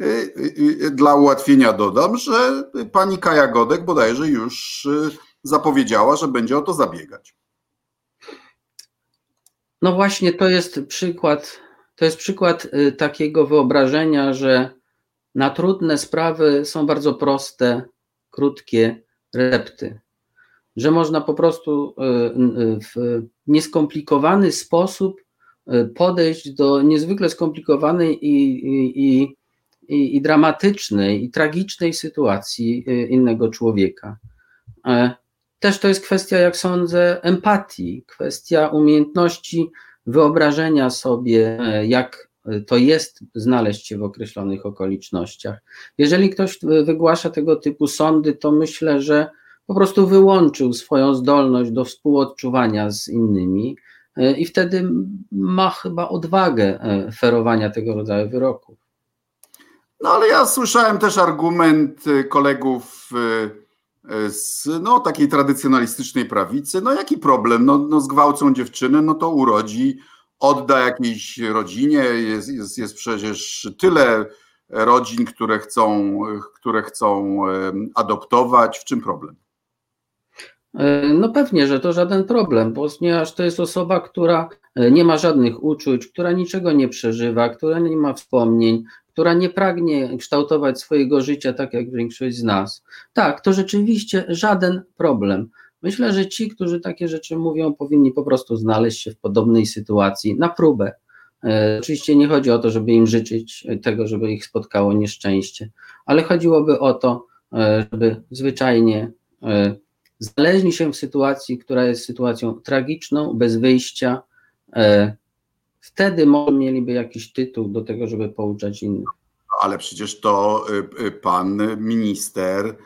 Y, y, y, dla ułatwienia dodam, że pani Kaja Godek bodajże już zapowiedziała, że będzie o to zabiegać. No właśnie, to jest przykład, to jest przykład takiego wyobrażenia, że na trudne sprawy są bardzo proste, krótkie recepty. Że można po prostu y, y, w nieskomplikowany sposób podejść do niezwykle skomplikowanej i, i, i, i dramatycznej i tragicznej sytuacji innego człowieka. E, też to jest kwestia, jak sądzę, empatii, kwestia umiejętności wyobrażenia sobie, e, jak to jest znaleźć się w określonych okolicznościach. Jeżeli ktoś wygłasza tego typu sądy, to myślę, że po prostu wyłączył swoją zdolność do współodczuwania z innymi e, i wtedy ma chyba odwagę e, ferowania tego rodzaju wyroków. No ale ja słyszałem też argument kolegów z no, takiej tradycjonalistycznej prawicy, no jaki problem, no, no zgwałcą dziewczynę, no to urodzi, odda jakiejś rodzinie, jest, jest, jest przecież tyle rodzin, które chcą, które chcą adoptować, w czym problem? E, no pewnie, że to żaden problem, ponieważ to jest osoba, która e, nie ma żadnych uczuć, która niczego nie przeżywa, która nie ma wspomnień, która nie pragnie kształtować swojego życia tak jak większość z nas, tak, to rzeczywiście żaden problem. Myślę, że ci, którzy takie rzeczy mówią, powinni po prostu znaleźć się w podobnej sytuacji na próbę. E, oczywiście nie chodzi o to, żeby im życzyć tego, żeby ich spotkało nieszczęście, ale chodziłoby o to, żeby zwyczajnie znaleźli się w sytuacji, która jest sytuacją tragiczną, bez wyjścia. Wtedy może mieliby jakiś tytuł do tego, żeby pouczać innych. Ale przecież to pan minister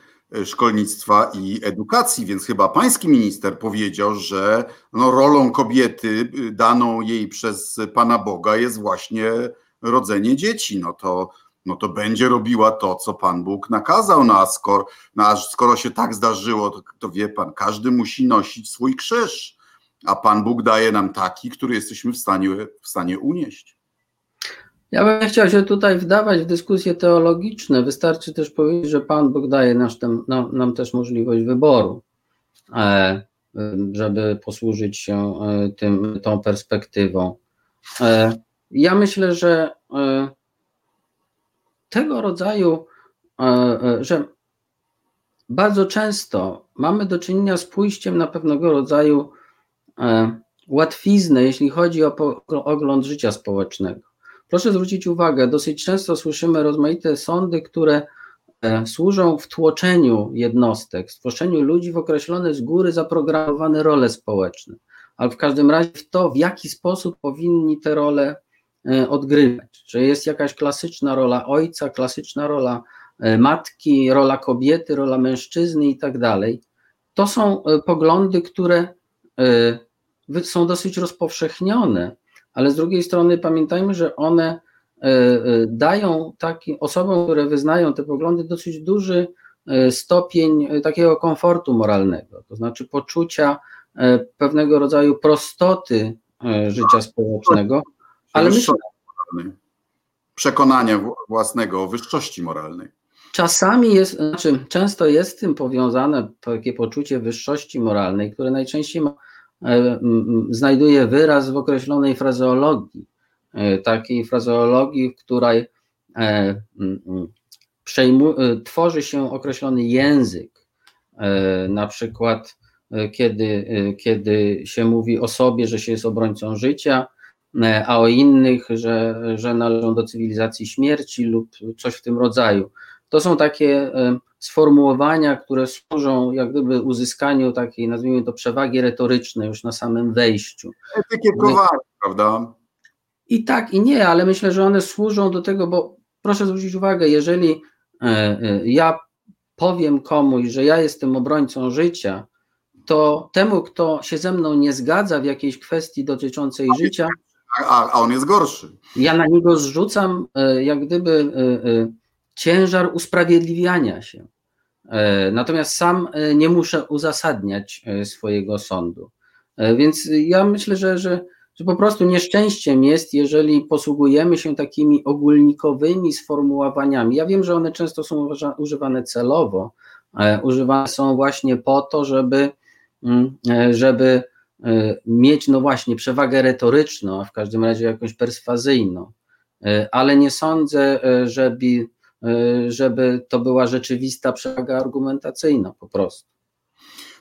szkolnictwa i edukacji, więc chyba pański minister powiedział, że no, rolą kobiety daną jej przez Pana Boga jest właśnie rodzenie dzieci. No to, no to będzie robiła to, co Pan Bóg nakazał, no a skoro, no a skoro się tak zdarzyło, to, to wie Pan, każdy musi nosić swój krzyż, a Pan Bóg daje nam taki, który jesteśmy w stanie, w stanie unieść. Ja bym chciał się tutaj wdawać w dyskusje teologiczne. Wystarczy też powiedzieć, że Pan Bóg daje nam, nam, nam też możliwość wyboru, e, żeby posłużyć się e, tym, tą perspektywą. E, ja myślę, że tego rodzaju, że bardzo często mamy do czynienia z pójściem na pewnego rodzaju łatwiznę, jeśli chodzi o ogląd życia społecznego. Proszę zwrócić uwagę, dosyć często słyszymy rozmaite sądy, które e, służą w tłoczeniu jednostek, w tłoczeniu ludzi w określone z góry zaprogramowane role społeczne, ale w każdym razie w to, w jaki sposób powinni te role e, odgrywać. Czy jest jakaś klasyczna rola ojca, klasyczna rola e, matki, rola kobiety, rola mężczyzny i tak dalej. To są poglądy, które są dosyć rozpowszechnione ale z drugiej strony pamiętajmy, że one e, e, dają takim osobom, które wyznają te poglądy, dosyć duży e, stopień takiego komfortu moralnego, to znaczy poczucia pewnego rodzaju prostoty życia społecznego, ale myślę, przekonania własnego o wyższości moralnej. Czasami jest, znaczy często jest z tym powiązane takie poczucie wyższości moralnej, które najczęściej ma E, znajduje wyraz w określonej frazeologii, e, takiej frazeologii, w której e, przejmu, tworzy się określony język, na przykład kiedy, kiedy się mówi o sobie, że się jest obrońcą życia, a o innych, że, że należą do cywilizacji śmierci lub coś w tym rodzaju. To są takie sformułowania, które służą jak gdyby uzyskaniu takiej, nazwijmy to, przewagi retorycznej już na samym wejściu. Etykietowanie, prawda? I tak, i nie, ale myślę, że one służą do tego, bo proszę zwrócić uwagę, jeżeli e, e, ja powiem komuś, że ja jestem obrońcą życia, to temu, kto się ze mną nie zgadza w jakiejś kwestii dotyczącej życia, a, a on jest gorszy. Ja na niego zrzucam e, jak gdyby ciężar usprawiedliwiania się. E, natomiast sam e, nie muszę uzasadniać e, swojego sądu. Więc ja myślę, że, że, że po prostu nieszczęściem jest, jeżeli posługujemy się takimi ogólnikowymi sformułowaniami. Ja wiem, że one często są używane celowo, używane są właśnie po to, żeby, mm, żeby mieć, no właśnie, przewagę retoryczną, a w każdym razie jakąś perswazyjną. Ale nie sądzę, żeby Y, żeby to była rzeczywista przewaga argumentacyjna po prostu.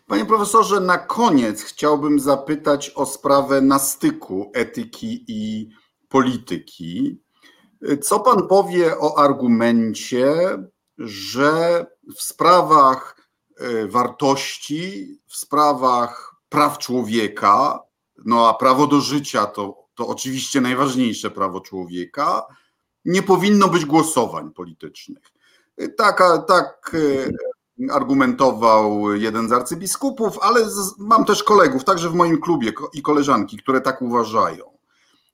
Panie profesorze, na koniec chciałbym zapytać o sprawę na styku etyki i polityki. Co pan powie o argumencie, że w sprawach y, wartości, w sprawach praw człowieka, no a prawo do życia to, to oczywiście najważniejsze prawo człowieka, nie powinno być głosowań politycznych. Tak, tak argumentował jeden z arcybiskupów, ale mam też kolegów, także w moim klubie i koleżanki, które tak uważają.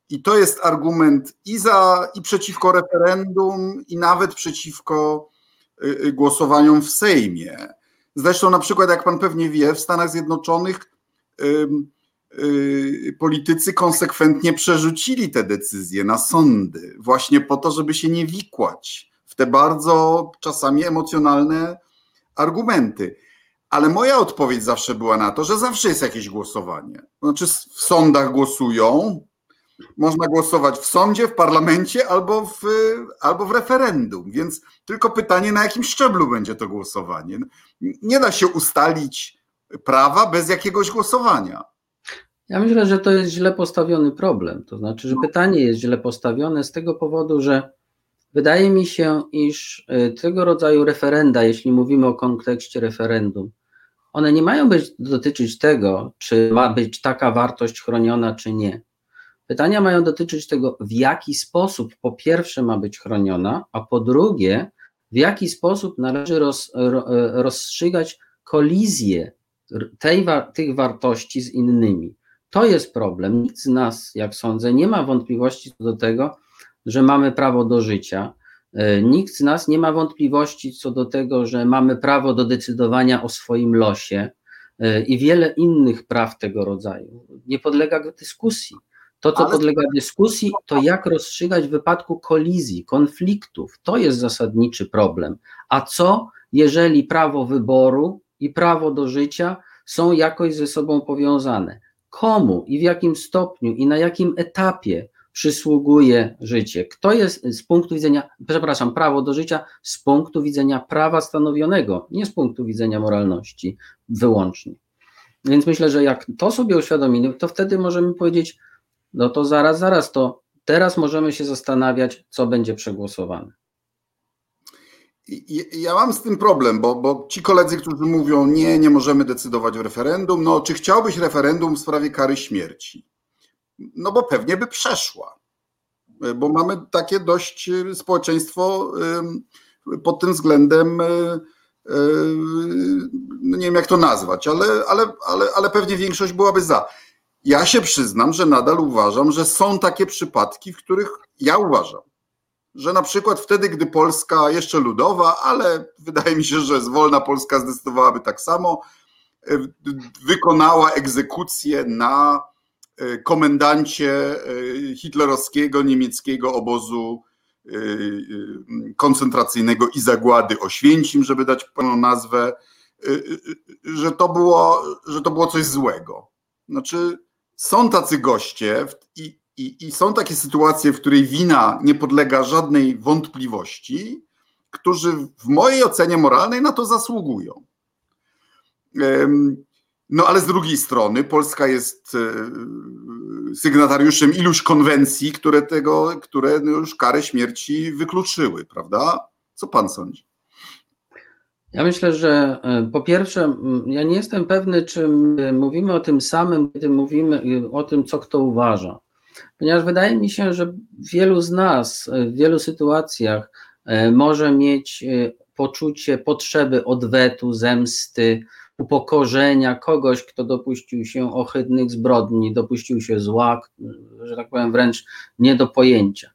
I to jest argument i za, i przeciwko referendum, i nawet przeciwko e, e, głosowaniom w Sejmie. Zresztą, na przykład, jak pan pewnie wie, w Stanach Zjednoczonych politycy konsekwentnie przerzucili te decyzje na sądy, właśnie po to, żeby się nie wikłać w te bardzo czasami emocjonalne argumenty. Ale moja odpowiedź zawsze była na to, że zawsze jest jakieś głosowanie. Znaczy, w sądach głosują, Można głosować w sądzie, w parlamencie albo w, albo w referendum. Więc tylko pytanie, na jakim szczeblu będzie to głosowanie. Nie da się ustalić prawa bez jakiegoś głosowania. Ja myślę, że to jest źle postawiony problem. To znaczy, że pytanie jest źle postawione z tego powodu, że wydaje mi się, iż y, tego rodzaju referenda, jeśli mówimy o kontekście referendum, one nie mają być dotyczyć tego, czy ma być taka wartość chroniona, czy nie. Pytania mają dotyczyć tego, w jaki sposób po pierwsze ma być chroniona, a po drugie, w jaki sposób należy roz, rozstrzygać kolizję tej, tych wartości z innymi. To jest problem. Nikt z nas, jak sądzę, nie ma wątpliwości co do tego, że mamy prawo do życia. E, nikt z nas nie ma wątpliwości co do tego, że mamy prawo do decydowania o swoim losie e, i wiele innych praw tego rodzaju. Nie podlega dyskusji. To, co Ale... podlega dyskusji, to jak rozstrzygać w wypadku kolizji, konfliktów. To jest zasadniczy problem. A co, jeżeli prawo wyboru i prawo do życia są jakoś ze sobą powiązane? Komu i w jakim stopniu i na jakim etapie przysługuje życie? Kto jest z punktu widzenia, przepraszam, prawo do życia z punktu widzenia prawa stanowionego, nie z punktu widzenia moralności wyłącznie. Więc myślę, że jak to sobie uświadomimy, to wtedy możemy powiedzieć, no to zaraz, zaraz, to teraz możemy się zastanawiać, co będzie przegłosowane. Ja mam z tym problem, bo, bo ci koledzy, którzy mówią, nie, nie możemy decydować w referendum, no czy chciałbyś referendum w sprawie kary śmierci? No bo pewnie by przeszła, bo mamy takie dość y, społeczeństwo pod tym względem, y, y, no nie wiem jak to nazwać, ale, ale, ale, ale pewnie większość byłaby za. Ja się przyznam, że nadal uważam, że są takie przypadki, w których ja uważam, że na przykład wtedy, gdy Polska jeszcze ludowa, ale wydaje mi się, że zwolna Polska zdecydowałaby tak samo, e, wykonała egzekucję na e, komendancie e, hitlerowskiego niemieckiego obozu koncentracyjnego i zagłady Oświęcim, żeby dać pełną nazwę, że to było, że to było coś złego. Znaczy, są tacy goście i, i, i są takie sytuacje, w której wina nie podlega żadnej wątpliwości, którzy w mojej ocenie moralnej na to zasługują. No ale z drugiej strony Polska jest e, sygnatariuszem iluś konwencji, które tego, które już karę śmierci wykluczyły, prawda? Co pan sądzi? Ja myślę, że e, po pierwsze, ja nie jestem pewny, czy mówimy o tym samym, kiedy mówimy o tym, co kto uważa. Ponieważ wydaje mi się, że wielu z nas e, w wielu sytuacjach e, może mieć poczucie potrzeby odwetu, zemsty, upokorzenia kogoś, kto dopuścił się ohydnych zbrodni, dopuścił się zła, że tak powiem, wręcz nie do pojęcia.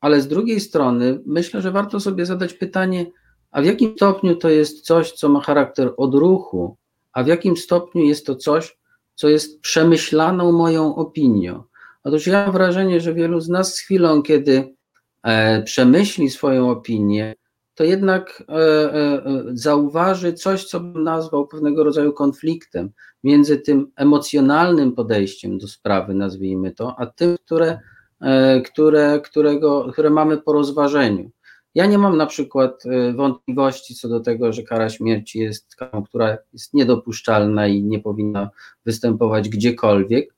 Ale z drugiej strony myślę, że warto sobie zadać pytanie, a w jakim stopniu to jest coś, co ma charakter odruchu, a w jakim stopniu jest to coś, co jest przemyślaną moją opinią. Otóż ja mam wrażenie, że wielu z nas z chwilą, kiedy e, przemyśli swoją opinię, to jednak e, e, zauważy coś, co bym nazwał pewnego rodzaju konfliktem między tym emocjonalnym podejściem do sprawy, nazwijmy to, a tym, które, które, którego, które mamy po rozważeniu. Ja nie mam na przykład y, wątpliwości co do tego, że kara śmierci jest karą, która jest niedopuszczalna i nie powinna występować gdziekolwiek,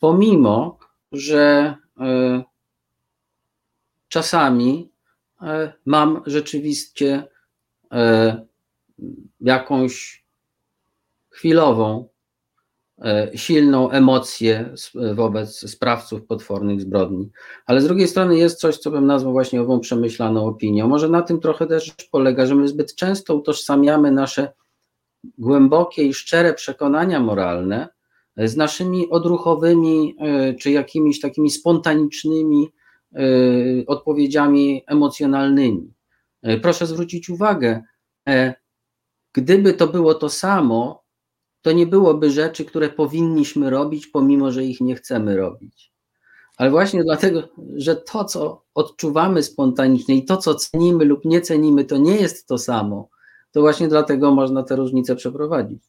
pomimo, że y, czasami y, mam rzeczywiście jakąś chwilową E, silną emocję wobec sprawców potwornych zbrodni. Ale z drugiej strony jest coś, co bym nazwał właśnie ową przemyślaną opinią. Może na tym trochę też polega, że my zbyt często utożsamiamy nasze głębokie i szczere przekonania moralne z naszymi odruchowymi e, czy jakimiś takimi spontanicznymi e, odpowiedziami emocjonalnymi. Proszę zwrócić uwagę, gdyby to było to samo, to nie byłoby rzeczy, które powinniśmy robić, pomimo że ich nie chcemy robić. Ale właśnie dlatego, że to, co odczuwamy spontanicznie i to, co cenimy lub nie cenimy, to nie jest to samo, to właśnie dlatego można te różnice przeprowadzić.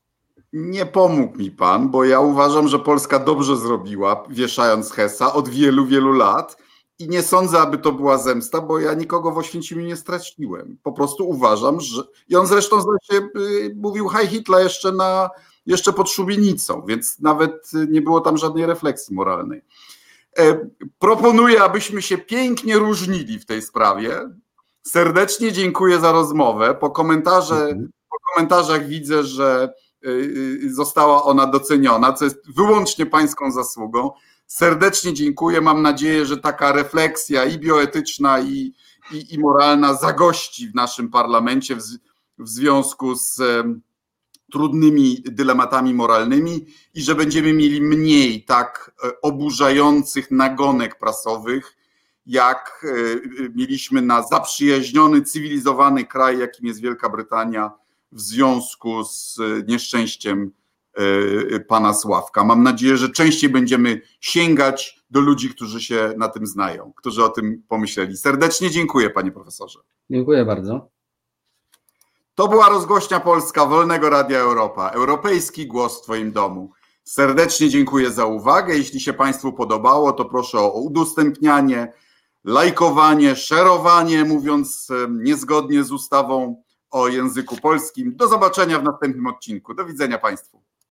Nie pomógł mi pan, bo ja uważam, że Polska dobrze zrobiła, wieszając Hesa od wielu, wielu lat. I nie sądzę, aby to była zemsta, bo ja nikogo w Oświęcimiu nie straciłem. Po prostu uważam, że. I on zresztą się y, mówił High Hitler jeszcze, na, jeszcze pod szubienicą, więc nawet nie było tam żadnej refleksji moralnej. E, proponuję, abyśmy się pięknie różnili w tej sprawie. Serdecznie dziękuję za rozmowę. Po, komentarze, mhm. po komentarzach widzę, że y, y, została ona doceniona, co jest wyłącznie Pańską zasługą. Serdecznie dziękuję. Mam nadzieję, że taka refleksja i bioetyczna, i, i, i moralna zagości w naszym parlamencie w, w związku z trudnymi dylematami moralnymi i że będziemy mieli mniej tak e, oburzających nagonek prasowych, jak e, mieliśmy na zaprzyjaźniony, cywilizowany kraj, jakim jest Wielka Brytania w związku z nieszczęściem e, pana Sławka. Mam nadzieję, że częściej będziemy sięgać do ludzi, którzy się na tym znają, którzy o tym pomyśleli. Serdecznie dziękuję, panie profesorze. Dziękuję bardzo. To była rozgłośnia Polska Wolnego Radia Europa. Europejski głos w Twoim domu. Serdecznie dziękuję za uwagę. Jeśli się Państwu podobało, to proszę o udostępnianie, lajkowanie, szerowanie, mówiąc niezgodnie z ustawą o języku polskim. Do zobaczenia w następnym odcinku. Do widzenia Państwu.